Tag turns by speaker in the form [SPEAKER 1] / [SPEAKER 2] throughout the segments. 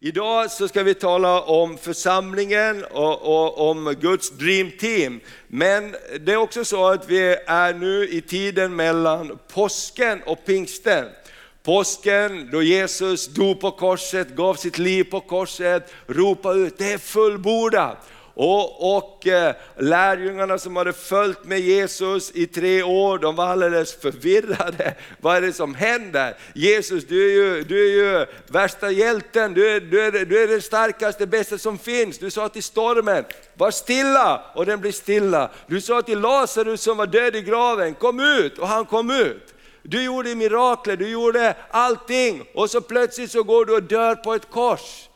[SPEAKER 1] Idag så ska vi tala om församlingen och, och, om Guds Dream Team. Men det är också så att vi är nu i tiden mellan påsken och pingsten. Påsken då Jesus dog på korset, gav sitt liv på korset, ropade ut det är fullbordat. Och, och eh, lärjungarna som hade följt med Jesus i tre år, de var alldeles förvirrade. Vad är det som händer? Jesus, du är ju, du är ju värsta hjälten, du är, du, är, du är den starkaste, bästa som finns. Du sa till stormen, var stilla och den blir stilla. Du sa till Lazarus som var död i graven, kom ut och han kom ut. Du gjorde mirakler, du gjorde allting och så plötsligt så går du och dör på ett kors.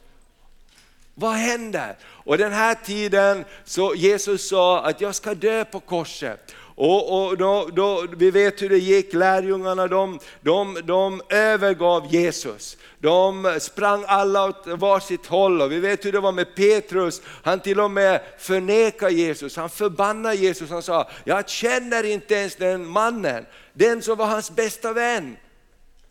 [SPEAKER 1] Vad händer? Och den här tiden så Jesus sa att jag ska dö på korset. Och, och då, då, vi vet hur det gick, lärjungarna de, de, de övergav Jesus. De sprang alla åt varsitt håll och vi vet hur det var med Petrus. Han till och med förnekade Jesus, han förbannade Jesus. Han sa, jag känner inte ens den mannen, den som var hans bästa vän.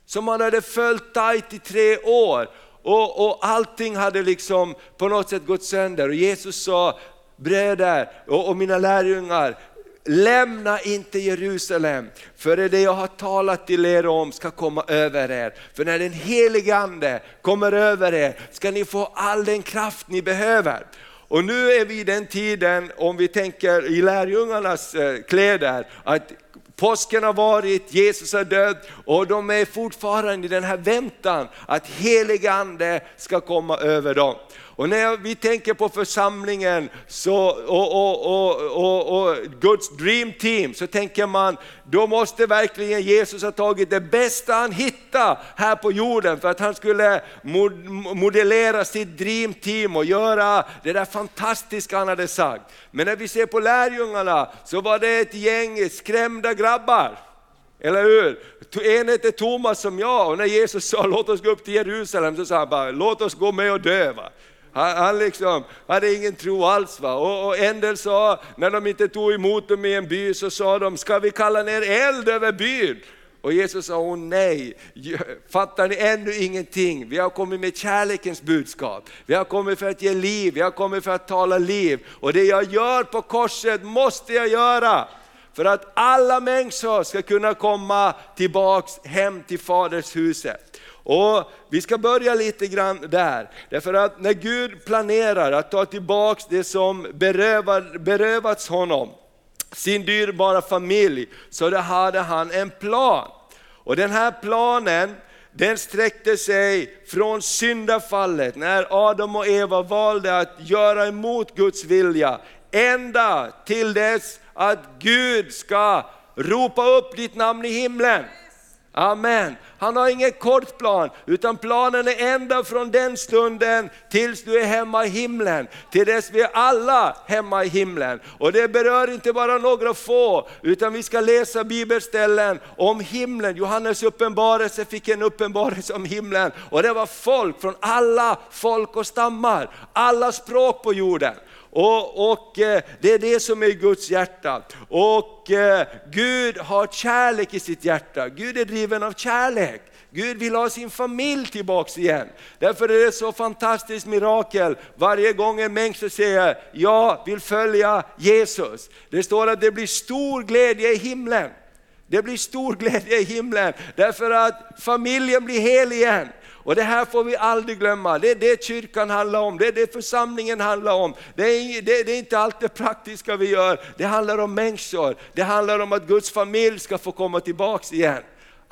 [SPEAKER 1] Som han hade följt tajt i tre år och, och allting hade liksom på något sätt gått sönder. Och Jesus sa, bröder och, och mina lärjungar, lämna inte Jerusalem för det jag har talat till er om ska komma över er. För när den helige Ande kommer över er ska ni få all den kraft ni behöver. Och nu är vi i den tiden, om vi tänker i lärjungarnas eh, kläder, att Påsken har varit, Jesus är död och de är fortfarande i den här väntan att helig ande ska komma över dem. Och när vi tänker på församlingen så, och, och, och, och, Guds dream team så tänker man, då måste verkligen Jesus ha tagit det bästa han hittade här på jorden för att han skulle modellera sitt dream team och göra det där fantastiska han hade sagt. Men när vi ser på lärjungarna så var det ett gäng skrämda grabbar. Eller hur? En hette Thomas som jag och när Jesus sa låt oss gå upp till Jerusalem så sa han bara låt oss gå med och dö. Han, han liksom hade ingen tro alls. Va? Och, och en del sa, när de inte tog emot dem i en by, så sa de, ska vi kalla ner eld över byn? Och Jesus sa, oh, nej, fattar ni ännu ingenting? Vi har kommit med kärlekens budskap. Vi har kommit för att ge liv, vi har kommit för att tala liv. Och det jag gör på korset måste jag göra. För att alla människor ska kunna komma tillbaks hem till Faders huset. Och Vi ska börja lite grann där, därför att när Gud planerar att ta tillbaks det som berövar, berövats honom, sin dyrbara familj, så det hade han en plan. Och den här planen, den sträckte sig från syndafallet, när Adam och Eva valde att göra emot Guds vilja, ända till dess att Gud ska ropa upp ditt namn i himlen. Amen. Han har ingen kort plan, utan planen är ända från den stunden tills du är hemma i himlen, till dess vi är alla hemma i himlen. Och det berör inte bara några få, utan vi ska läsa bibelställen om himlen. Johannes uppenbarelse fick en uppenbarelse om himlen och det var folk från alla folk och stammar, alla språk på jorden. Och, och eh, Det är det som är Guds hjärta. Och eh, Gud har kärlek i sitt hjärta, Gud är driven av kärlek. Gud vill ha sin familj tillbaks igen. Därför är det så fantastiskt mirakel varje gång en människa säger, jag vill följa Jesus. Det står att det blir stor glädje i himlen. Det blir stor glädje i himlen därför att familjen blir hel igen. Och det här får vi aldrig glömma, det är det kyrkan handlar om, det är det församlingen handlar om. Det är, det, det är inte allt det praktiska vi gör, det handlar om människor, det handlar om att Guds familj ska få komma tillbaks igen.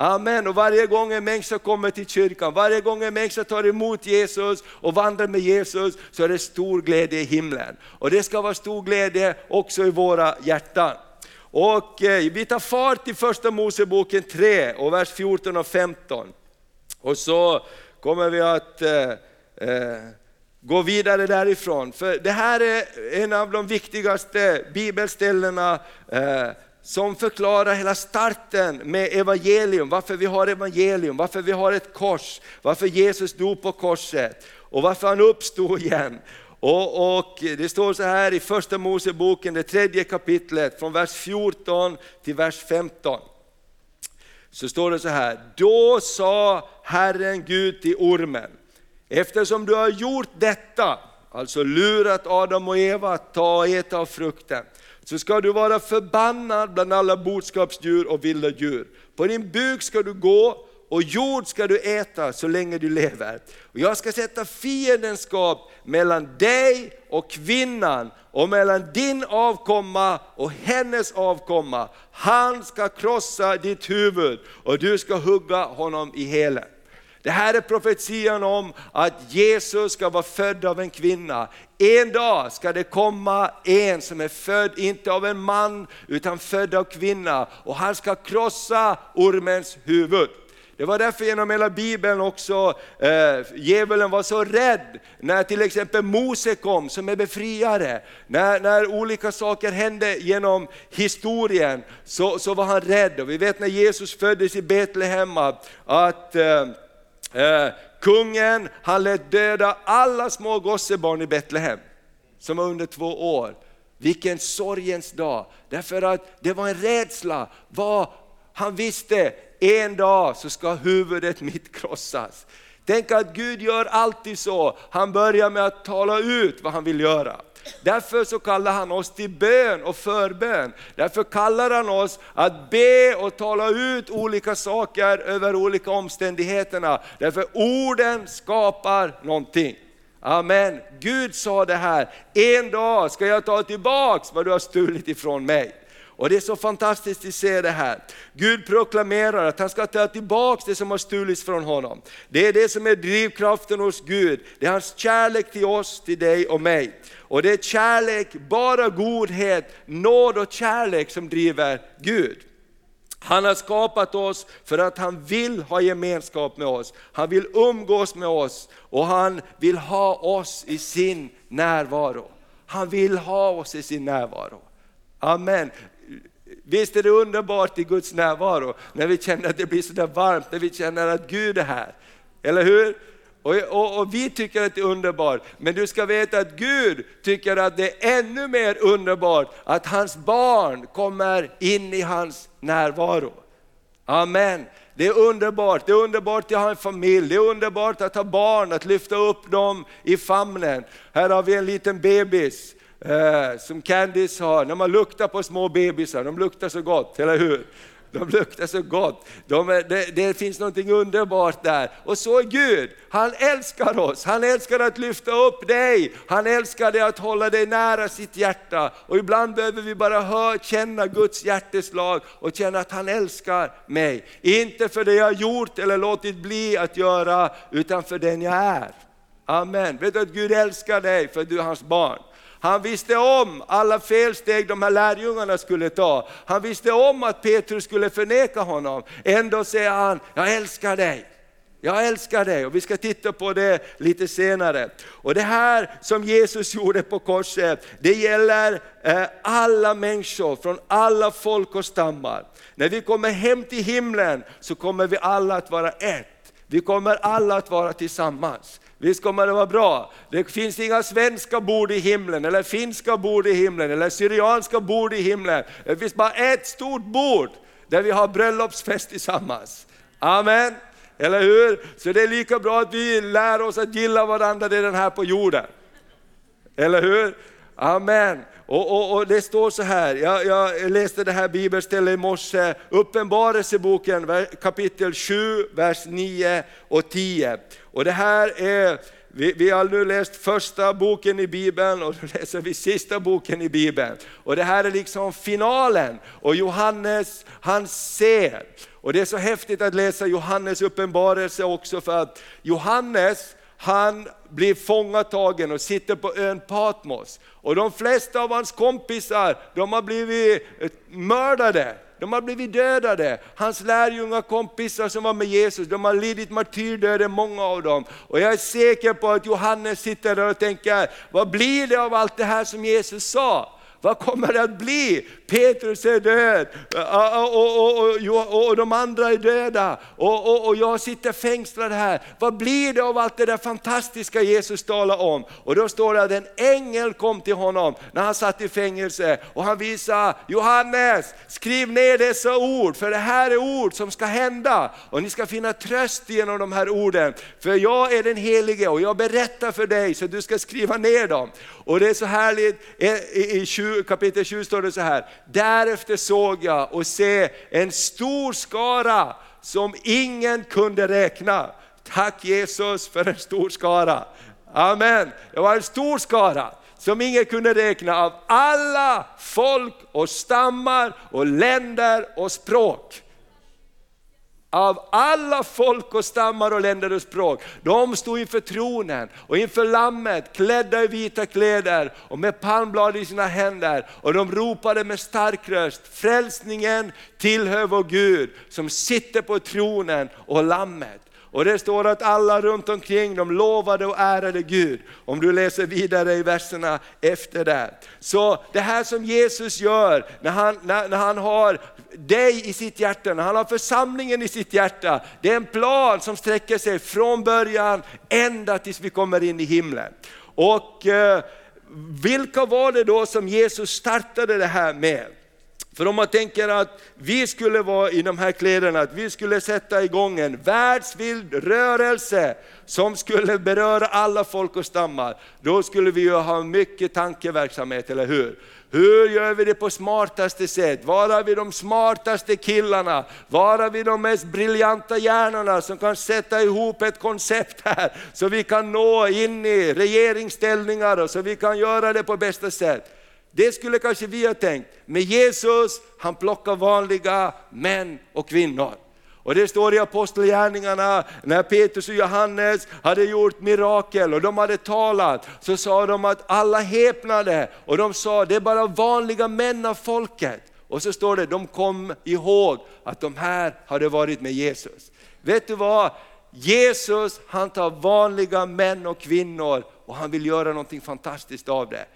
[SPEAKER 1] Amen. Och varje gång en människa kommer till kyrkan, varje gång en människa tar emot Jesus och vandrar med Jesus, så är det stor glädje i himlen. Och det ska vara stor glädje också i våra hjärtan. Och eh, vi tar fart i första Moseboken 3 och vers 14 och 15. Och så kommer vi att eh, eh, gå vidare därifrån. För det här är en av de viktigaste bibelställena eh, som förklarar hela starten med evangelium, varför vi har evangelium, varför vi har ett kors, varför Jesus dog på korset och varför han uppstod igen. Och, och, Det står så här i första Moseboken, det tredje kapitlet, från vers 14 till vers 15 så står det så här, då sa Herren Gud till ormen, Eftersom du har gjort detta, alltså lurat Adam och Eva att ta och äta av frukten, så ska du vara förbannad bland alla boskapsdjur och vilda djur. På din buk ska du gå och jord ska du äta så länge du lever. Och jag ska sätta fiendenskap mellan dig och kvinnan och mellan din avkomma och hennes avkomma. Han ska krossa ditt huvud och du ska hugga honom i hela. Det här är profetian om att Jesus ska vara född av en kvinna. En dag ska det komma en som är född, inte av en man, utan född av kvinna. Och han ska krossa ormens huvud. Det var därför genom hela bibeln också eh, djävulen var så rädd när till exempel Mose kom som är befriare. När, när olika saker hände genom historien så, så var han rädd. Och vi vet när Jesus föddes i Betlehem att eh, eh, kungen han lät döda alla små gossebarn i Betlehem som var under två år. Vilken sorgens dag, därför att det var en rädsla. Vad han visste, en dag så ska huvudet mitt krossas. Tänk att Gud gör alltid så, han börjar med att tala ut vad han vill göra. Därför så kallar han oss till bön och förbön. Därför kallar han oss att be och tala ut olika saker över olika omständigheterna. Därför orden skapar någonting. Amen. Gud sa det här, en dag ska jag ta tillbaks vad du har stulit ifrån mig. Och det är så fantastiskt att se det här. Gud proklamerar att han ska ta tillbaka det som har stulits från honom. Det är det som är drivkraften hos Gud. Det är hans kärlek till oss, till dig och mig. Och det är kärlek, bara godhet, nåd och kärlek som driver Gud. Han har skapat oss för att han vill ha gemenskap med oss. Han vill umgås med oss och han vill ha oss i sin närvaro. Han vill ha oss i sin närvaro. Amen. Visst är det underbart i Guds närvaro, när vi känner att det blir så där varmt, när vi känner att Gud är här. Eller hur? Och, och, och, vi tycker att det är underbart, men du ska veta att Gud tycker att det är ännu mer underbart att hans barn kommer in i hans närvaro. Amen. Det är underbart, det är underbart att ha en familj, det är underbart att ha barn, att lyfta upp dem i famnen. Här har vi en liten bebis eh, som Candice har, när man luktar på små bebisar, de luktar så gott, eller hur? De luktar så gott. De är, det, det, finns något underbart där. Och så är Gud, han älskar oss, han älskar att lyfta upp dig, han älskar det att hålla dig nära sitt hjärta. Och ibland behöver vi bara höra, känna Guds hjärteslag och känna att han älskar mig. Inte för det jag har gjort eller låtit bli att göra, utan för den jag är. Amen. Vet du att Gud älskar dig för att du är hans barn. Han visste om alla felsteg de här lärjungarna skulle ta. Han visste om att Petrus skulle förneka honom. Ändå säger han, jag älskar dig. Jag älskar dig och vi ska titta på det lite senare. Och det här som Jesus gjorde på korset, det gäller eh, alla människor från alla folk och stammar. När vi kommer hem till himlen så kommer vi alla att vara ett. Vi kommer alla att vara tillsammans. Visst kommer det vara bra? Det finns inga svenska bord i himlen, eller finska bord i himlen, eller syrianska bord i himlen. Det finns bara ett stort bord där vi har bröllopsfest tillsammans. Amen. Eller hur? Så det är lika bra att vi lär oss att gilla varandra redan här på jorden. Eller hur? Amen. Och, och, och, det står så här, jag, jag läste det här bibelstället i morse, Uppenbarelseboken kapitel 7, vers 9 och 10. Och det här är, vi, vi har nu läst första boken i Bibeln och nu läser vi sista boken i Bibeln. Och det här är liksom finalen. Och Johannes, han ser. Och det är så häftigt att läsa Johannes uppenbarelse också för att Johannes, han blir fångatagen och sitter på ön Patmos. Och de flesta av hans kompisar, de har blivit mördade. De har blivit dödade. Hans lärjungar, kompisar som var med Jesus, de har lidit martyrdöden, många av dem. Och jag är säker på att Johannes sitter där och tänker, vad blir det av allt det här som Jesus sa? Vad kommer det att bli? Petrus är död eh, eh, eh, och, och, och, och de andra är döda och, jag sitter fängslad här. Vad blir det av allt det där fantastiska Jesus talar om? Och då står det att en ängel kom till honom när han satt i fängelse och han visade Johannes, skriv ner dessa ord för det här är ord som ska hända och ni ska finna tröst genom de här orden. För jag är den helige och jag berättar för dig så du ska skriva ner dem. Och det är så härligt, i 20, kapitel 7 står det så här, därefter såg jag och se en stor skara som ingen kunde räkna. Tack Jesus för en stor skara. Amen. Det var en stor skara som ingen kunde räkna av alla folk och stammar och länder och språk av alla folk och stammar och länder och språk. De stod inför tronen och inför lammet klädda i vita kläder och med palmblad i sina händer och de ropade med stark röst, frälsningen tillhör vår Gud som sitter på tronen och lammet. Och det står att alla runt omkring de lovade och ärade Gud. Om du läser vidare i verserna efter det. Så det här som Jesus gör när han, när, när han har dig i sitt hjärta, när han har församlingen i sitt hjärta. Det är en plan som sträcker sig från början ända tills vi kommer in i himlen. Och eh, vilka var det då som Jesus startade det här med? För om man tänker att vi skulle vara i de här kläderna, att vi skulle sätta igång en världsvild rörelse som skulle beröra alla folk och stammar, då skulle vi ju ha mycket tankeverksamhet, eller hur? Hur gör vi det på smartaste sätt? Var har vi de smartaste killarna? Var har vi de mest briljanta hjärnorna som kan sätta ihop ett koncept här, så vi kan nå in i regeringsställningar och så vi kan göra det på bästa sätt. Det skulle kanske vi ha tänkt, men Jesus han plockar vanliga män och kvinnor. Och det står i Apostlagärningarna, när Petrus och Johannes hade gjort mirakel och de hade talat, så sa de att alla häpnade och de sa det är bara vanliga män av folket. Och så står det, de kom ihåg att de här hade varit med Jesus. Vet du vad? Jesus han tar vanliga män och kvinnor och han vill göra någonting fantastiskt av det.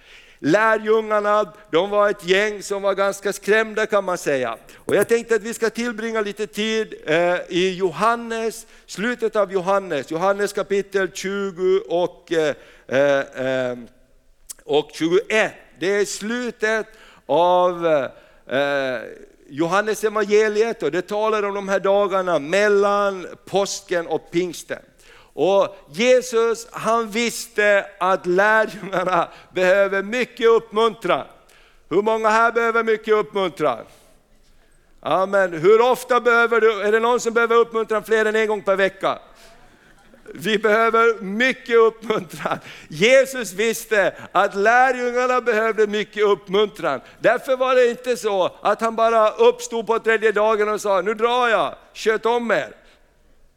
[SPEAKER 1] Lärjungarna, de var ett gäng som var ganska skrämda kan man säga. Och jag tänkte att vi ska tillbringa lite tid eh, i Johannes, slutet av Johannes, Johannes kapitel 20 och, eh, eh, och 21. Det är slutet av eh, Johannes evangeliet och det talar om de här dagarna mellan påsken och pingsten. Och Jesus han visste att lärjungarna behöver mycket uppmuntran. Hur många här behöver mycket uppmuntran? Amen. Hur ofta behöver du, är det någon som behöver uppmuntran fler än en gång per vecka? Vi behöver mycket uppmuntran. Jesus visste att lärjungarna behövde mycket uppmuntran. Därför var det inte så att han bara uppstod på tredje dagen och sa, nu drar jag, sköt om er.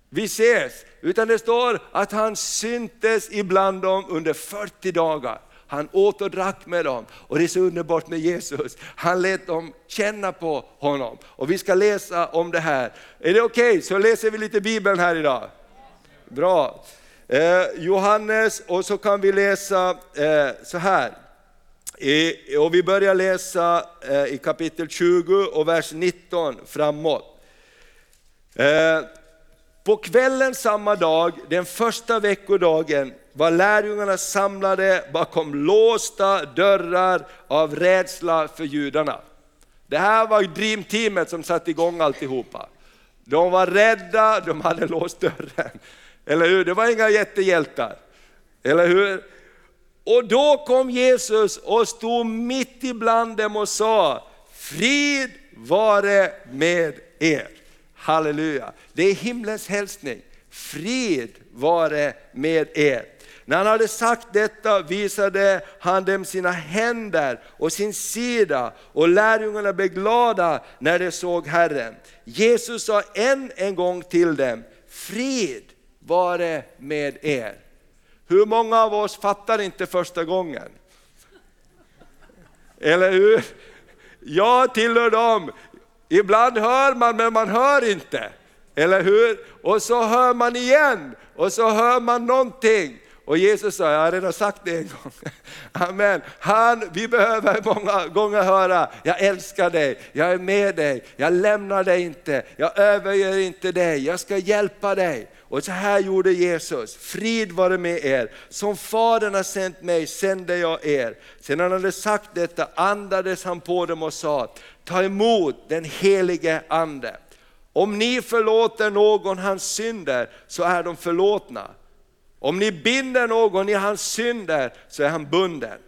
[SPEAKER 1] Vi ses. Utan det står att han syntes ibland dem under 40 dagar. Han åt och drack med dem och det är så underbart med Jesus. Han lät dem känna på honom. Och vi ska läsa om det här. Är det okej okay? så läser vi lite Bibeln här idag? Bra. Eh, Johannes och så kan vi läsa eh, så här. I, och vi börjar läsa eh, i kapitel 20 och vers 19 framåt. Eh, på kvällen samma dag, den första veckodagen, var lärjungarna samlade bakom låsta dörrar av rädsla för judarna. Det här var Dreamteamet som satte igång alltihopa. De var rädda, de hade låst dörren. Eller hur? Det var inga jättehjältar. Eller hur? Och då kom Jesus och stod mitt ibland dem och sa, frid vare med er. Halleluja. Det är himlens hälsning. Frid vare med er. När han hade sagt detta visade han dem sina händer och sin sida och lärjungarna blev glada när de såg Herren. Jesus sa än en gång till dem, frid vare med er. Hur många av oss fattar inte första gången? Eller hur? Jag tillhör dem, Ibland hör man men man hör inte. Eller hur? Och så hör man igen och så hör man någonting. Och Jesus sa, jag har redan sagt det en gång. Amen. Han, vi behöver många gånger höra, jag älskar dig, jag är med dig, jag lämnar dig inte, jag överger inte dig, jag ska hjälpa dig. Och så här gjorde Jesus, frid vare med er, som Fadern har sänt mig sänder jag er. Sedan han hade sagt detta andades han på dem och sa, ta emot den helige Ande. Om ni förlåter någon hans synder så är de förlåtna. Om ni binder någon i hans synder så är han bunden.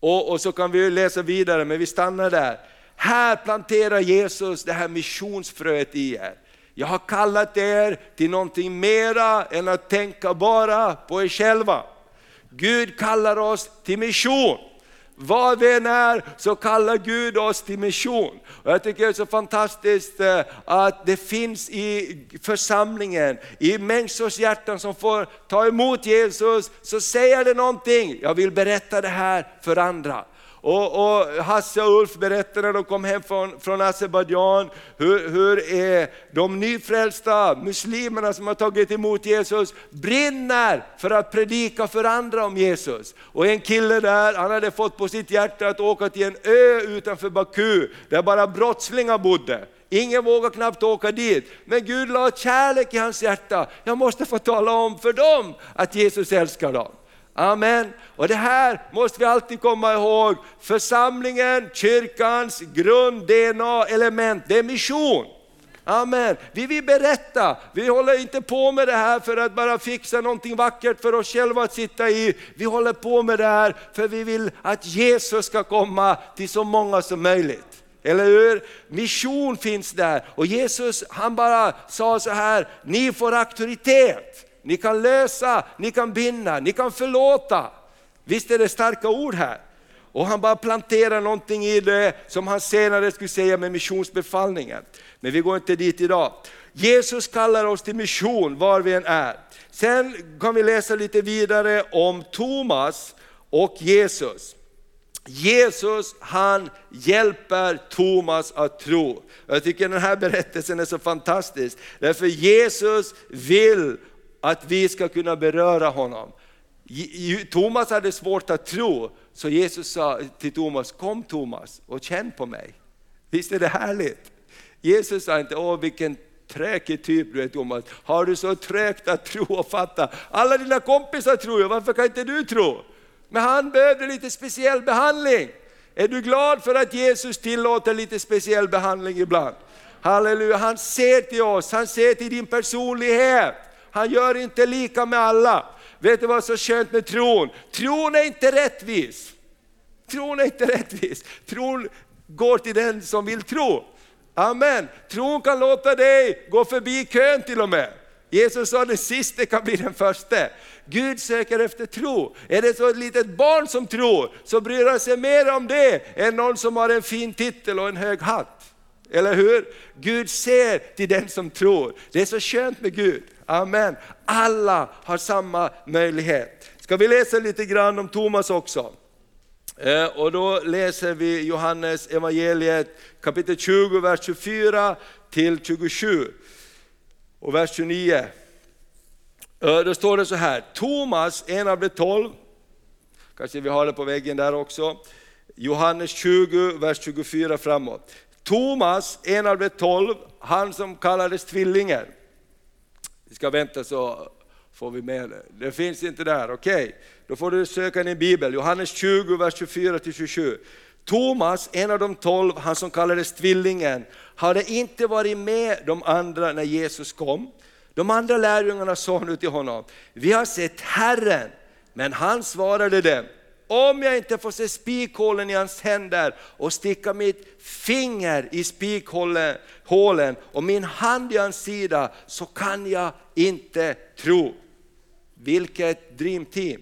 [SPEAKER 1] Och, och så kan vi läsa vidare, men vi stannar där. Här planterar Jesus det här missionsfröet i er. Jag har kallat er till någonting mera än att tänka bara på er själva. Gud kallar oss till mission. Var vi än är så kallar Gud oss till mission. Och jag tycker det är så fantastiskt eh, att det finns i församlingen, i människors hjärtan som får ta emot Jesus, så säger det någonting, jag vill berätta det här för andra. Och, och, Hasse och Ulf berättade när de kom hem från, från Azerbajdzjan, hur, hur är de nyfrälsta muslimerna som har tagit emot Jesus brinner för att predika för andra om Jesus. Och en kille där, han hade fått på sitt hjärta att åka till en ö utanför Baku, där bara brottslingar bodde. Ingen vågar knappt åka dit, men Gud la kärlek i hans hjärta. Jag måste få tala om för dem att Jesus älskar dem. Amen. Och det här måste vi alltid komma ihåg. Församlingen, kyrkans grund, DNA, element, det är mission. Amen. Vi vill berätta, vi håller inte på med det här för att bara fixa någonting vackert för oss själva att sitta i. Vi håller på med det här för vi vill att Jesus ska komma till så många som möjligt. Eller hur? Mission finns där och Jesus han bara sa så här, ni får auktoritet ni kan lösa, ni kan binda, ni kan förlåta. Visst är det starka ord här? Och han bara planterar någonting i det som han senare skulle säga med missionsbefallningen. Men vi går inte dit idag. Jesus kallar oss till mission var vi än är. Sen kan vi läsa lite vidare om Thomas och Jesus. Jesus han hjälper Thomas att tro. Jag tycker den här berättelsen är så fantastisk. Därför Jesus vill att vi ska kunna beröra honom. Thomas hade svårt att tro, så Jesus sa till Thomas, kom Thomas och känn på mig. Visst är det härligt? Jesus sa inte, åh vilken träkig typ du är Thomas, har du så trögt att tro och fatta? Alla dina kompisar tror ju, varför kan inte du tro? Men han behövde lite speciell behandling. Är du glad för att Jesus tillåter lite speciell behandling ibland? Halleluja, han ser till oss, han ser till din personlighet. Han gör inte lika med alla. Vet du vad som är så skönt med tron? Tron är inte rättvis. Tron är inte rättvis. Tron går till den som vill tro. Amen. Tron kan låta dig gå förbi kön till och med. Jesus sa den siste kan bli den första. Gud söker efter tro. Är det så ett litet barn som tror, så bryr han sig mer om det än någon som har en fin titel och en hög hatt. Eller hur? Gud ser till den som tror. Det är så skönt med Gud. Amen. Alla har samma möjlighet. Ska vi läsa lite grann om Thomas också? Eh, och då läser vi Johannes evangeliet kapitel 20, vers 24 till 27 och vers 29. Eh, då står det så här, Thomas, en av de tolv, kanske vi har det på väggen där också, Johannes 20, vers 24 framåt. Thomas, en av de tolv, han som kallades tvillingen. Vi ska vänta så får vi med det. Det finns inte där, okej. Okay. Då får du söka din bibel, Johannes 20, vers 24-27. Thomas, en av de tolv, han som kallades tvillingen, hade inte varit med de andra när Jesus kom. De andra lärjungarna sa nu till honom, vi har sett Herren. Men han svarade dem, om jag inte får se spikhålen i hans händer och sticka mitt finger i spikhålen och min hand i hans sida så kan jag inte tro. Vilket dreamteam!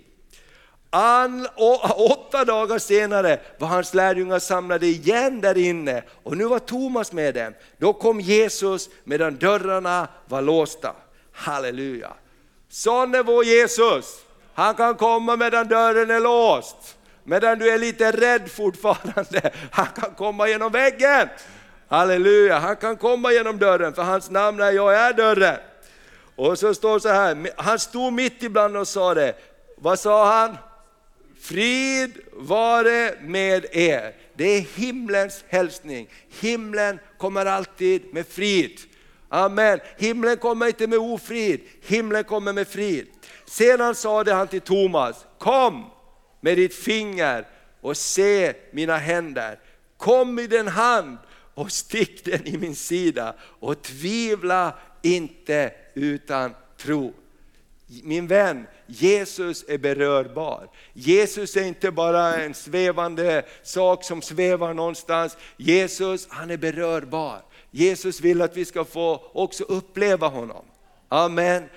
[SPEAKER 1] An, åtta dagar senare var hans lärjungar samlade igen där inne och nu var Thomas med dem. Då kom Jesus medan dörrarna var låsta. Halleluja! Sån är vår Jesus! Han kan komma medan dörren är låst. Medan du är lite rädd fortfarande. Han kan komma genom väggen. Halleluja, han kan komma genom dörren för hans namn är jag är dörren. Och så står det så här, han stod mitt ibland och sa det. Vad sa han? Frid vare med er. Det är himlens hälsning. Himlen kommer alltid med frid. Amen. Himlen kommer inte med ofrid, himlen kommer med frid. Sedan sade han till Thomas, kom med ditt finger och se mina händer. Kom med din hand och stick den i min sida och tvivla inte utan tro. Min vän, Jesus är berörbar. Jesus är inte bara en svävande sak som svävar någonstans. Jesus, han är berörbar. Jesus vill att vi ska få också uppleva honom. Amen.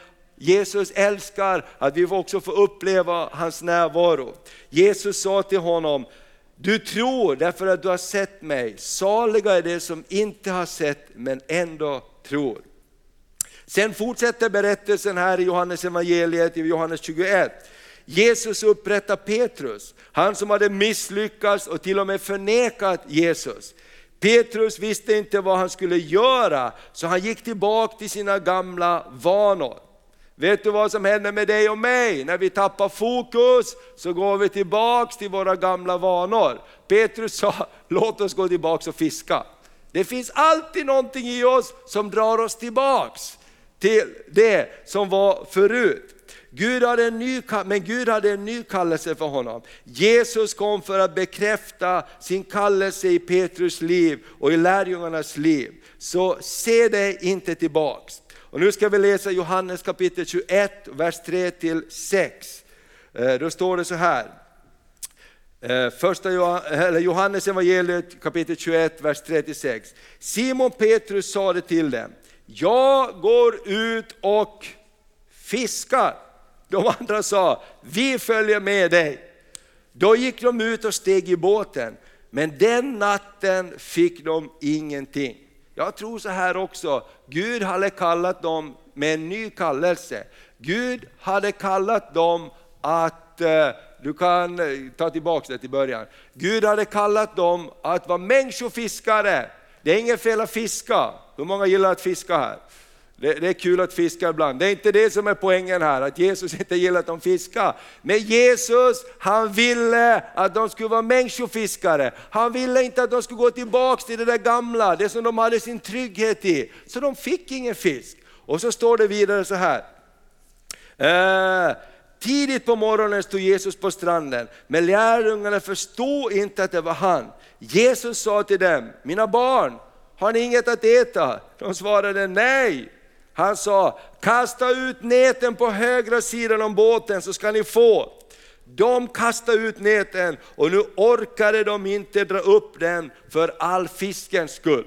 [SPEAKER 1] Jesus älskar att vi också får uppleva hans närvaro. Jesus sa till honom, du tror därför att du har sett mig, saliga är de som inte har sett men ändå tror. Sen fortsätter berättelsen här i Johannes evangeliet i Johannes 21. Jesus upprättar Petrus, han som hade misslyckats och till och med förnekat Jesus. Petrus visste inte vad han skulle göra, så han gick tillbaka till sina gamla vanor. Vet du vad som händer med dig och mig? När vi tappar fokus så går vi tillbaks till våra gamla vanor. Petrus sa, låt oss gå tillbaks och fiska. Det finns alltid någonting i oss som drar oss tillbaks till det som var förut. Gud hade en ny, men Gud hade en ny kallelse för honom. Jesus kom för att bekräfta sin kallelse i Petrus liv och i lärjungarnas liv. Så se dig inte tillbaks. Och nu ska vi läsa Johannes kapitel 21, vers 3-6. Eh, då står det så här. Eh, första Johannes evangeliet kapitel 21, vers 36. Simon Petrus sade till dem, jag går ut och fiskar. De andra sa, vi följer med dig. Då gick de ut och steg i båten, men den natten fick de ingenting. Jag tror så här också, Gud hade kallat dem med en ny kallelse. Gud hade kallat dem att, eh, du kan eh, ta tillbaka det till början. Gud hade kallat dem att vara människofiskare. Det är inget fel att fiska. Hur många gillar att fiska här? Det, det, är kul att fiska ibland. Det är inte det som är poängen här, att Jesus inte gillar att de fiskar. Men Jesus, han ville att de skulle vara människofiskare. Han ville inte att de skulle gå tillbaka till det där gamla, det som de hade sin trygghet i. Så de fick ingen fisk. Och så står det vidare så här. Eh, tidigt på morgonen stod Jesus på stranden, men lärjungarna förstod inte att det var han. Jesus sa till dem, mina barn, har ni inget att äta? De svarade nej. Han sa, kasta ut näten på högra sidan om båten så ska ni få. De kastade ut näten och nu orkade de inte dra upp den för all fiskens skull.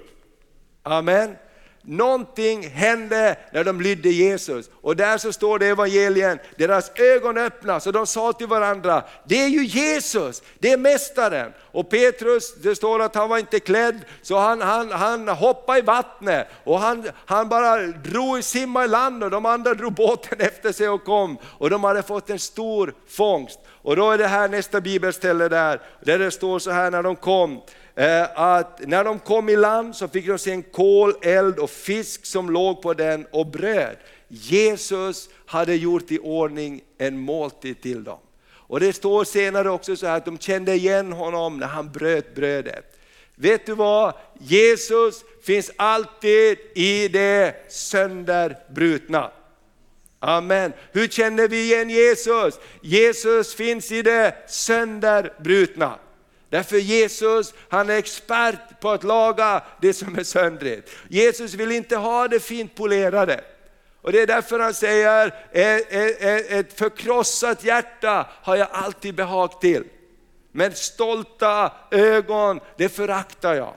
[SPEAKER 1] Amen. Någonting hände när de lydde Jesus. Och där så står det i evangelien, deras ögon öppnas och de sa till varandra, det är ju Jesus, det är Mästaren. Och Petrus, det står att han var inte klädd, så han, han, han hoppade i vattnet och han, han bara drog, simma i land och de andra drog båten efter sig och kom. Och de hade fått en stor fångst. Och då är det här nästa bibelställe där, där det står så här när de kom, Eh, att när de kom i land så fick de se en kol, eld och fisk som låg på den och bröd. Jesus hade gjort i ordning en måltid till dem. Och det står senare också så här att de kände igen honom när han bröt brödet. Vet du vad? Jesus finns alltid i det sönderbrutna. Amen. Hur känner vi igen Jesus? Jesus finns i det sönderbrutna. Därför Jesus, han är expert på att laga det som är söndrigt. Jesus vill inte ha det fint polerade. Och det är därför han säger, ett förkrossat hjärta har jag alltid behag till. Men stolta ögon, det föraktar jag.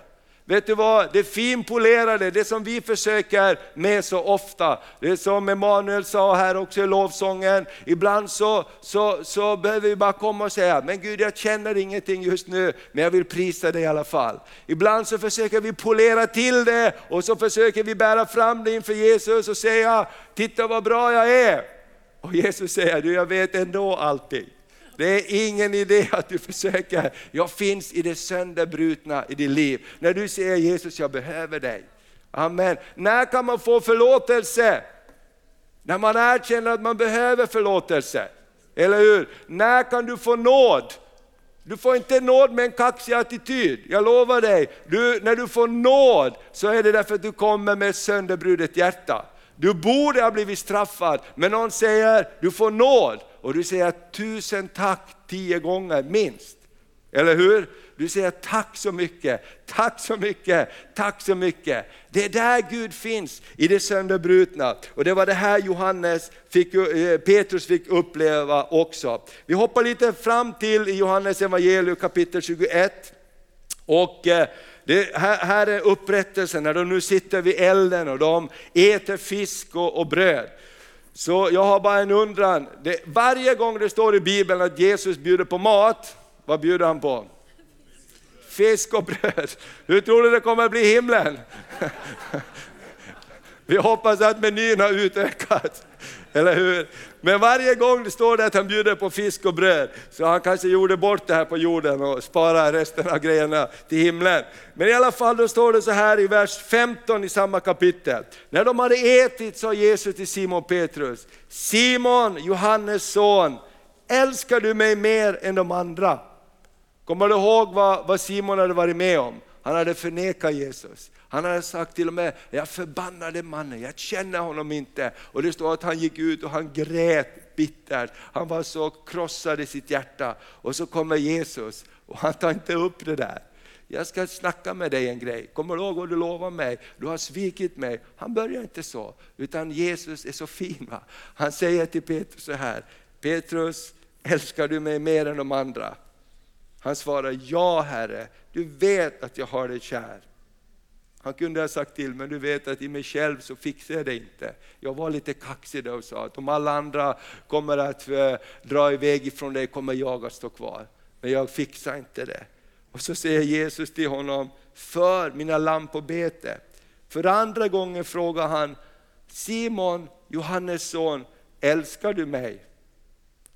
[SPEAKER 1] Vet du vad, det finpolerade, det som vi försöker med så ofta, det som Emanuel sa här också i lovsången, ibland så, så, så behöver vi bara komma och säga, men Gud jag känner ingenting just nu, men jag vill prisa dig i alla fall. Ibland så försöker vi polera till det och så försöker vi bära fram det inför Jesus och säga, titta vad bra jag är. Och Jesus säger, du jag vet ändå allting. Det är ingen idé att du försöker, jag finns i det sönderbrutna i ditt liv. När du säger Jesus, jag behöver dig. Amen. När kan man få förlåtelse? När man erkänner att man behöver förlåtelse. Eller hur? När kan du få nåd? Du får inte nåd med en kaxig attityd, jag lovar dig. Du, när du får nåd så är det därför att du kommer med ett sönderbrutet hjärta. Du borde ha blivit straffad, men någon säger du får nåd och du säger tusen tack tio gånger minst. Eller hur? Du säger tack så mycket, tack så mycket, tack så mycket. Det är där Gud finns, i det sönderbrutna. Och det var det här Johannes fick, eh, Petrus fick uppleva också. Vi hoppar lite fram till Johannes evangelium kapitel 21. Och eh, det här, här är upprättelsen när de nu sitter vid elden och de äter fisk och, och bröd. Så jag har bara en undran. Det, varje gång det står i Bibeln att Jesus bjuder på mat, vad bjuder han på? Fisk och bröd. Hur tror du det kommer att bli i himlen? Vi hoppas att menyn har utökats, eller hur? Men varje gång det står det att han bjuder på fisk och bröd, så han kanske gjorde bort det här på jorden och sparade resten av grejerna till himlen. Men i alla fall, då står det så här i vers 15 i samma kapitel. När de hade ätit sa Jesus till Simon Petrus, Simon, Johannes son, älskar du mig mer än de andra? Kommer du ihåg vad, vad Simon hade varit med om? Han hade förnekat Jesus. Han hade sagt till och med, jag förbannade mannen, jag känner honom inte. Och det står att han gick ut och han grät bittert. Han var så krossad i sitt hjärta. Och så kommer Jesus och han tar inte upp det där. Jag ska snacka med dig en grej. Kommer du ihåg vad du lovade mig? Du har svikit mig. Han börjar inte så, utan Jesus är så fin. Va? Han säger till Petrus så här, Petrus, älskar du mig mer än de andra? Han svarar, ja Herre, du vet att jag har dig kär. Han kunde ha sagt till, men du vet att i mig själv så fixar jag det inte. Jag var lite kaxig då och sa att om alla andra kommer att eh, dra iväg ifrån dig kommer jag att stå kvar. Men jag fixar inte det. Och så säger Jesus till honom, för mina lamm på bete. För andra gången frågar han, Simon, Johannes son, älskar du mig?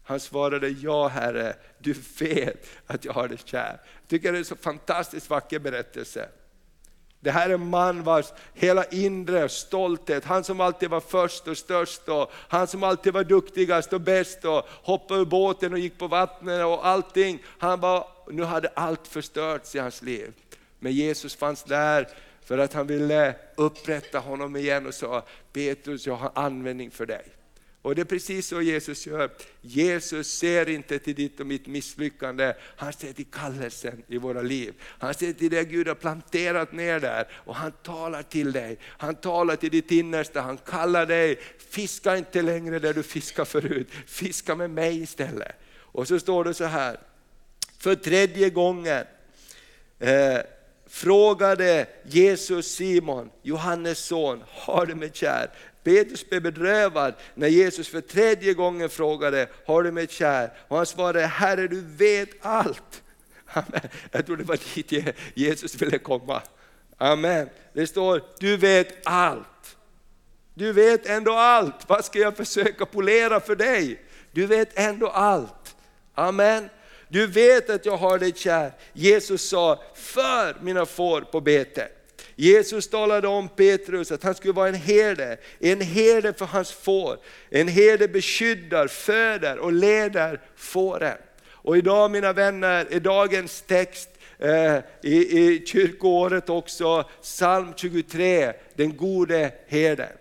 [SPEAKER 1] Han svarade, ja Herre, du vet att jag har dig kär. Jag tycker det är en så fantastiskt vacker berättelse. Det här är en man vars hela inre stolthet, han som alltid var först och störst och han som alltid var duktigast och bäst och hoppade ur båten och gick på vattnet och allting. Han var, nu hade allt förstörts i hans liv. Men Jesus fanns där för att han ville upprätta honom igen och sa, Petrus jag har användning för dig. Och det är precis så Jesus gör. Jesus ser inte till ditt och mitt misslyckande, han ser till kallelsen i våra liv. Han ser till det Gud har planterat ner där och han talar till dig. Han talar till ditt innersta, han kallar dig, fiska inte längre där du fiskar förut, fiska med mig istället. Och så står det så här, för tredje gången eh, frågade Jesus Simon, Johannes son, har du mig kär? Petrus blev bedrövad när Jesus för tredje gången frågade, har du mig kär? Och han svarade, Herre du vet allt. Amen. Jag tror det var dit Jesus ville komma. Amen. Det står, du vet allt. Du vet ändå allt. Vad ska jag försöka polera för dig? Du vet ändå allt. Amen. Du vet att jag har dig kär. Jesus sa, för mina får på bete. Jesus talade om Petrus att han skulle vara en herde, en herde för hans får. En herde beskyddar, föder och leder fåren. Och idag mina vänner är dagens text eh, i, i kyrkoåret också psalm 23, den gode herden.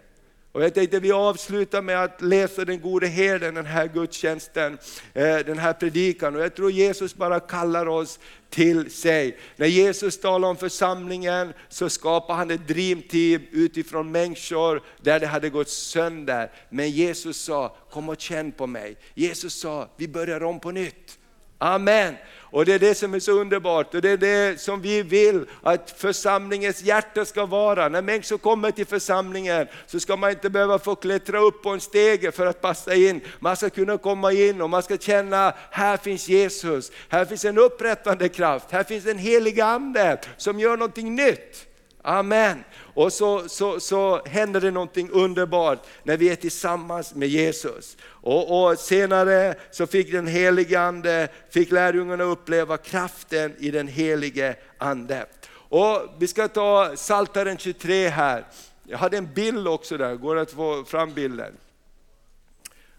[SPEAKER 1] Och jag tänkte vi avslutar med att läsa den gode herden, den här gudstjänsten, eh, den här predikan. Och jag tror Jesus bara kallar oss till sig. När Jesus talar om församlingen så skapar han ett dreamteam utifrån människor där det hade gått sönder. Men Jesus sa, kom och känn på mig. Jesus sa, vi börjar om på nytt. Amen. Och det är det som är så underbart och det är det som vi vill att församlingens hjärta ska vara. När människor kommer till församlingen så ska man inte behöva få klättra upp på en stege för att passa in. Man ska kunna komma in och man ska känna, här finns Jesus, här finns en upprättande kraft, här finns en helig ande som gör någonting nytt. Amen. Och så, så, så händer det någonting underbart när vi är tillsammans med Jesus. Och, och senare så fick den helige Ande, fick lärjungarna uppleva kraften i den helige Ande. Och vi ska ta Saltaren 23 här. Jag hade en bild också där, går det att få fram bilden?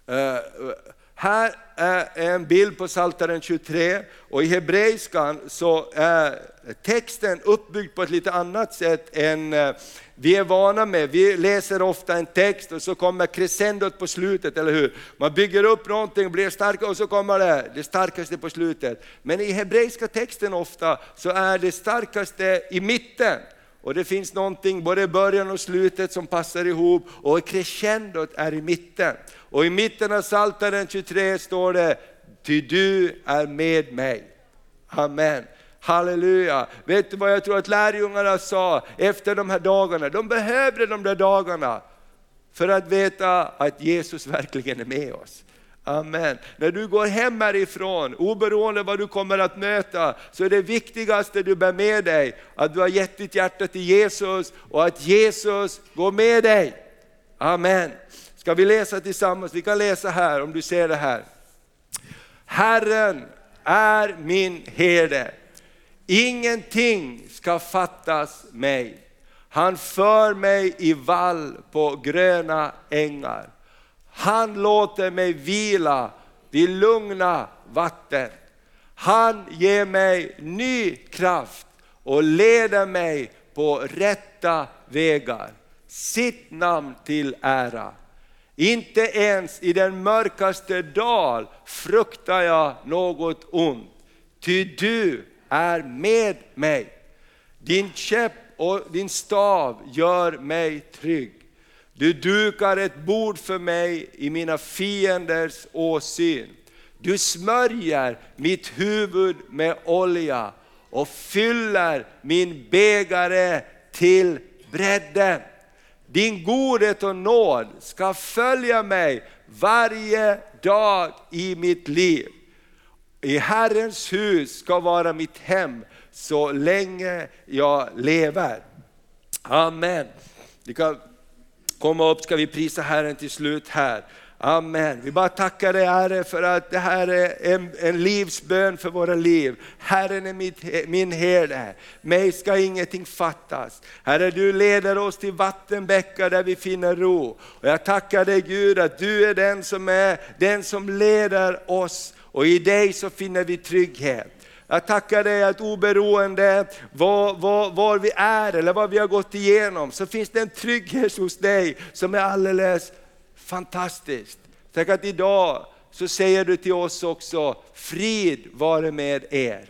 [SPEAKER 1] Eh, här är en bild på Psaltaren 23 och i hebreiskan så är texten uppbyggd på ett lite annat sätt än eh, vi är vana med. Vi läser ofta en text och så kommer crescendot på slutet, eller hur? Man bygger upp någonting, blir starkare och så kommer det, det starkaste på slutet. Men i hebreiska texten ofta så är det starkaste i mitten. Och det finns någonting både i början och slutet som passar ihop och crescendot är i mitten. Och i mitten av Psaltaren 23 står det, ty du är med mig. Amen. Halleluja! Vet du vad jag tror att lärjungarna sa efter de här dagarna? De behövde de där dagarna för att veta att Jesus verkligen är med oss. Amen. När du går hem härifrån, oberoende vad du kommer att möta, så är det viktigaste du bär med dig att du har gett ditt hjärta till Jesus och att Jesus går med dig. Amen. Ska vi läsa tillsammans? Vi kan läsa här om du ser det här. Herren är min herde. Ingenting ska fattas mig. Han för mig i vall på gröna ängar. Han låter mig vila vid lugna vatten. Han ger mig ny kraft och leder mig på rätta vägar. Sitt namn till ära. Inte ens i den mörkaste dal fruktar jag något ont, ty du är med mig. Din käpp och din stav gör mig trygg. Du dukar ett bord för mig i mina fienders åsyn. Du smörjer mitt huvud med olja och fyller min bägare till bredden. Din godhet och nåd ska följa mig varje dag i mitt liv. I Herrens hus ska vara mitt hem så länge jag lever. Amen. Vi kan komma upp, ska vi prisa Herren till slut här. Amen. Vi bara tackar dig Herre för att det här är en, en livsbön för våra liv. Herren är mitt, min herde, mig ska ingenting fattas. Herre du leder oss till vattenbäckar där vi finner ro. Och jag tackar dig Gud att du är den som är den som leder oss och i dig så finner vi trygghet. Jag tackar dig att oberoende var, var, var, vi är eller vad vi har gått igenom så finns det en trygghet hos dig som är alldeles fantastisk. Tack att idag så säger du till oss också, frid vare med er.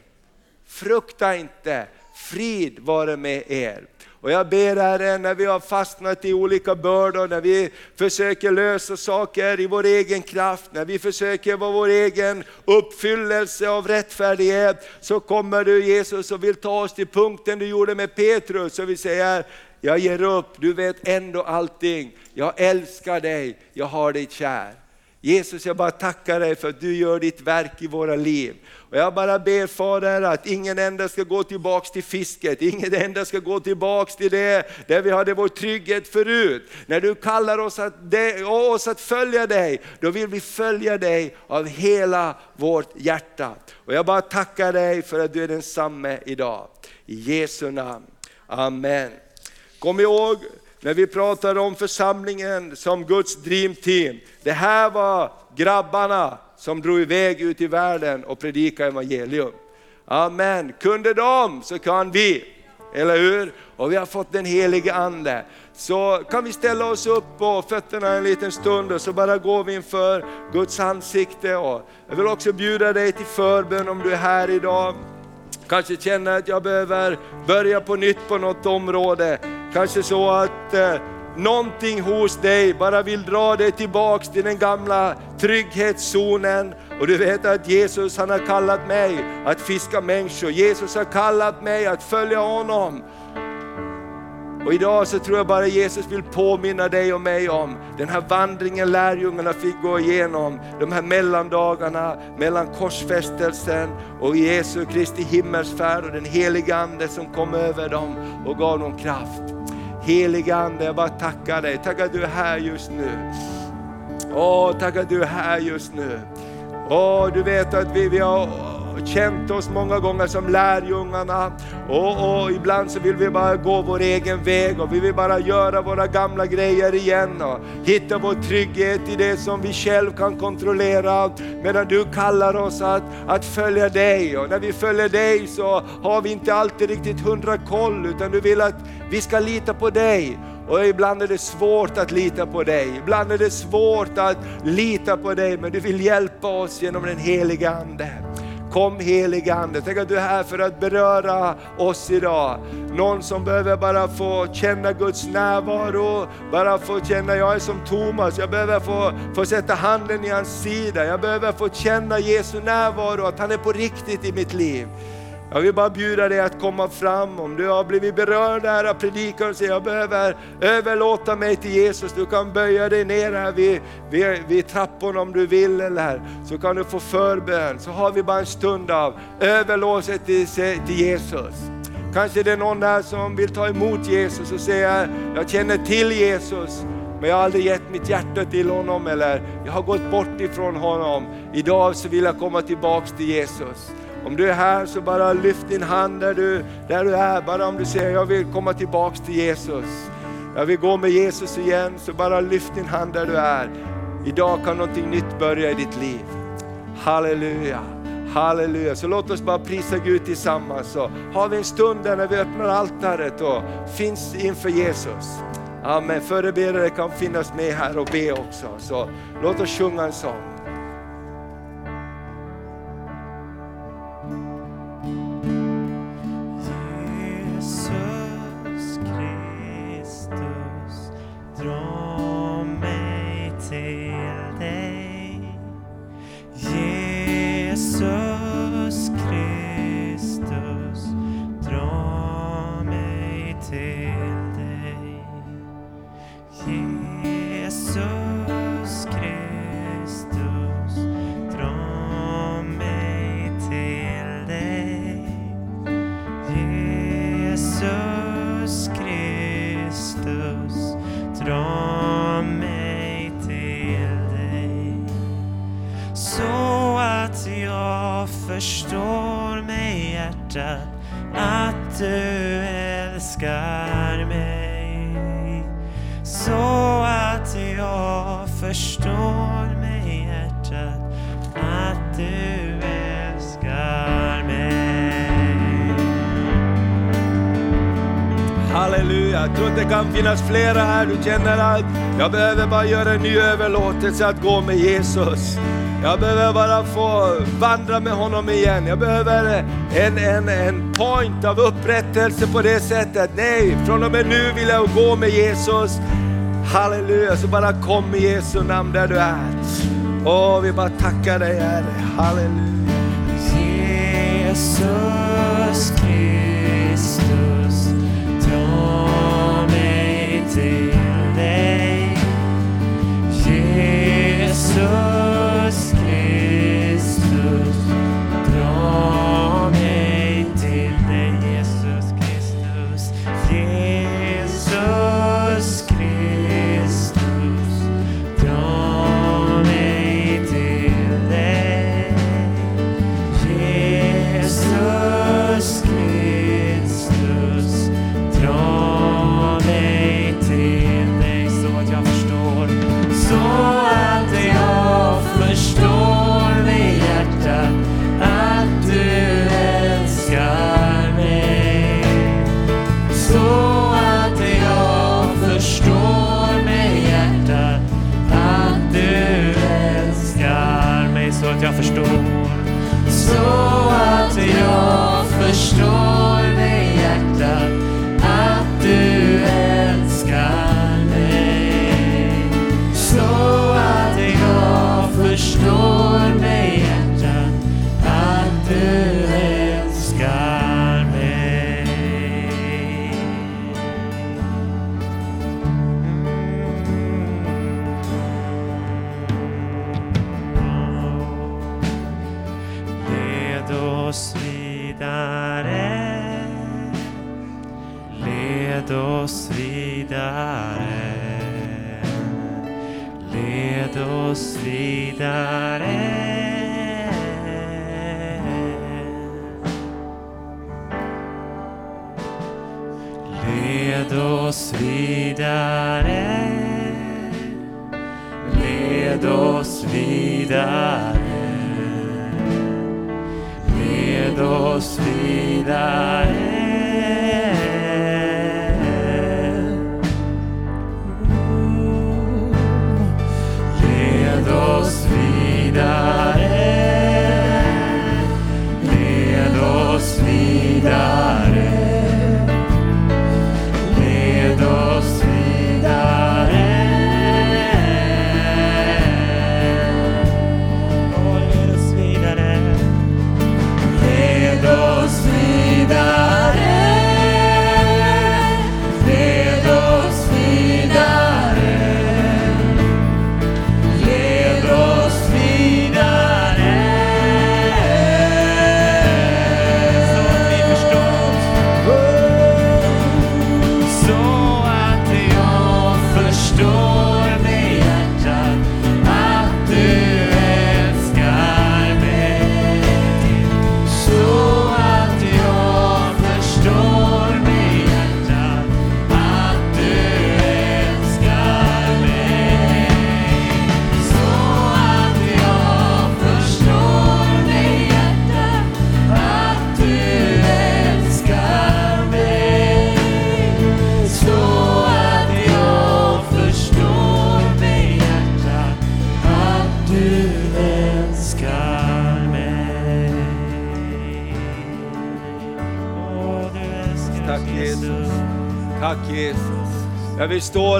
[SPEAKER 1] Frukta inte, frid vare med er. Och jag ber Herre, när vi har fastnat i olika bördor, när vi försöker lösa saker i vår egen kraft, när vi försöker vara vår egen uppfyllelse av rättfärdighet, så kommer du Jesus och vill ta oss till punkten du gjorde med Petrus, och vi säger, jag ger upp, du vet ändå allting, jag älskar dig, jag har dig kär. Jesus, jag bara tackar dig för att du gör ditt verk i våra liv. Och jag bara ber Fader att ingen enda ska gå tillbaks till fisket, ingen enda ska gå tillbaks till det där vi hade vår trygghet förut. När du kallar oss att, oss att följa dig, då vill vi följa dig av hela vårt hjärta. Och jag bara tackar dig för att du är densamme idag. I Jesu namn. Amen. Kom ihåg när vi pratar om församlingen som Guds dream team. Det här var grabbarna som drog iväg ut i världen och predikade evangelium. Amen, kunde de så kan vi. Eller hur? Och vi har fått den helige Ande. Så kan vi ställa oss upp på fötterna en liten stund och så bara går vi inför Guds ansikte. Och jag vill också bjuda dig till förbön om du är här idag. Kanske känner att jag behöver börja på nytt på något område. Kanske så att eh, någonting hos dig bara vill dra dig tillbaks till den gamla trygghetszonen. Och du vet att Jesus han har kallat mig att fiska människor. Jesus har kallat mig att följa honom. Och idag så tror jag bara Jesus vill påminna dig och mig om den här vandringen lärjungarna fick gå igenom, de här mellandagarna mellan korsfästelsen och Jesu Kristi himmelsfärd och den heliga Ande som kom över dem och gav dem kraft. Heliga Ande, jag bara tackar dig. Tack att du är här just nu. Åh, tack att du är här just nu. Åh, du vet att vi, vi har känt oss många gånger som lärjungarna och, och ibland så vill vi bara gå vår egen väg och vi vill bara göra våra gamla grejer igen och hitta vår trygghet i det som vi själv kan kontrollera. Medan du kallar oss att, att följa dig och när vi följer dig så har vi inte alltid riktigt hundra koll utan du vill att vi ska lita på dig och ibland är det svårt att lita på dig, ibland är det svårt att lita på dig, men du vill hjälpa oss genom den heliga Ande. Kom helige Ande, tänk att du är här för att beröra oss idag. Någon som behöver bara få känna Guds närvaro, bara få känna, jag är som Thomas, jag behöver få, få sätta handen i hans sida, jag behöver få känna Jesu närvaro, att han är på riktigt i mitt liv. Jag vill bara bjuda dig att komma fram. Om du har blivit berörd här av predikan och säger jag behöver överlåta mig till Jesus. Du kan böja dig ner här vid, vid, vid trappan om du vill eller så kan du få förbön. Så har vi bara en stund av överlåtelse till, till Jesus. Kanske det är någon där som vill ta emot Jesus och säga jag känner till Jesus men jag har aldrig gett mitt hjärta till honom eller jag har gått bort ifrån honom. Idag så vill jag komma tillbaks till Jesus. Om du är här så bara lyft din hand där du, där du är. Bara om du säger jag vill komma tillbaks till Jesus. Jag vill gå med Jesus igen, så bara lyft din hand där du är. Idag kan någonting nytt börja i ditt liv. Halleluja. Halleluja, så låt oss bara prisa Gud tillsammans. Så har vi en stund där när vi öppnar altaret och finns inför Jesus. Amen, förebedjare kan finnas med här och be också. Så låt oss sjunga en sång. Det kan finnas flera här, du känner att jag behöver bara göra en ny överlåtelse att gå med Jesus. Jag behöver bara få vandra med honom igen. Jag behöver en, en, en point av upprättelse på det sättet. Nej, från och med nu vill jag gå med Jesus. Halleluja, så bara kom i Jesu namn där du är. Åh, vi bara tackar dig Herre. Halleluja.
[SPEAKER 2] Jesus Kristus,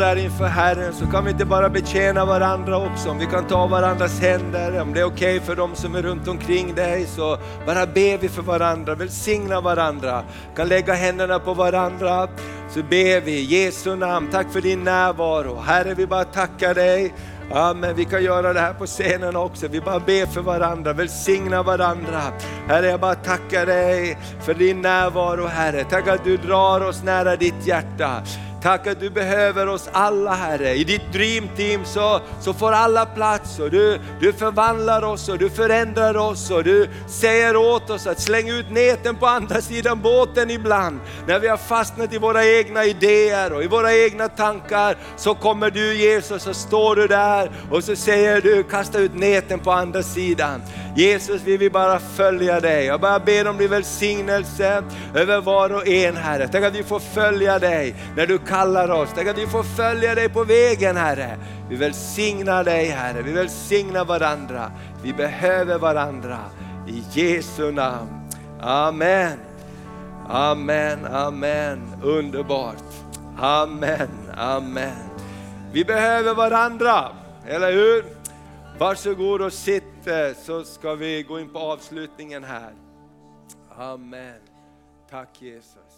[SPEAKER 1] här inför Herren så kan vi inte bara betjäna varandra också. Om vi kan ta varandras händer, om det är okej för dem som är runt omkring dig så bara ber vi för varandra, välsigna varandra. kan lägga händerna på varandra. Så ber vi i Jesu namn, tack för din närvaro. Herre vi bara tackar dig. Amen, vi kan göra det här på scenen också. Vi bara ber för varandra, välsigna varandra. Herre, jag bara tackar dig för din närvaro Herre. Tack att du drar oss nära ditt hjärta. Tack att du behöver oss alla Herre. I ditt dreamteam så, så får alla plats och du, du förvandlar oss och du förändrar oss och du säger åt oss att slänga ut näten på andra sidan båten ibland. När vi har fastnat i våra egna idéer och i våra egna tankar så kommer du Jesus och står du där och så säger du kasta ut näten på andra sidan. Jesus vi vill bara följa dig. Jag bara ber om din välsignelse över var och en Herre. Tack att vi får följa dig när du kallar oss. Tänk att vi får följa dig på vägen Herre. Vi välsignar dig Herre, vi välsignar varandra. Vi behöver varandra. I Jesu namn. Amen. Amen, amen. Underbart. Amen, amen. Vi behöver varandra, eller hur? Varsågod och sitt eh, så ska vi gå in på avslutningen här. Amen. Tack Jesus.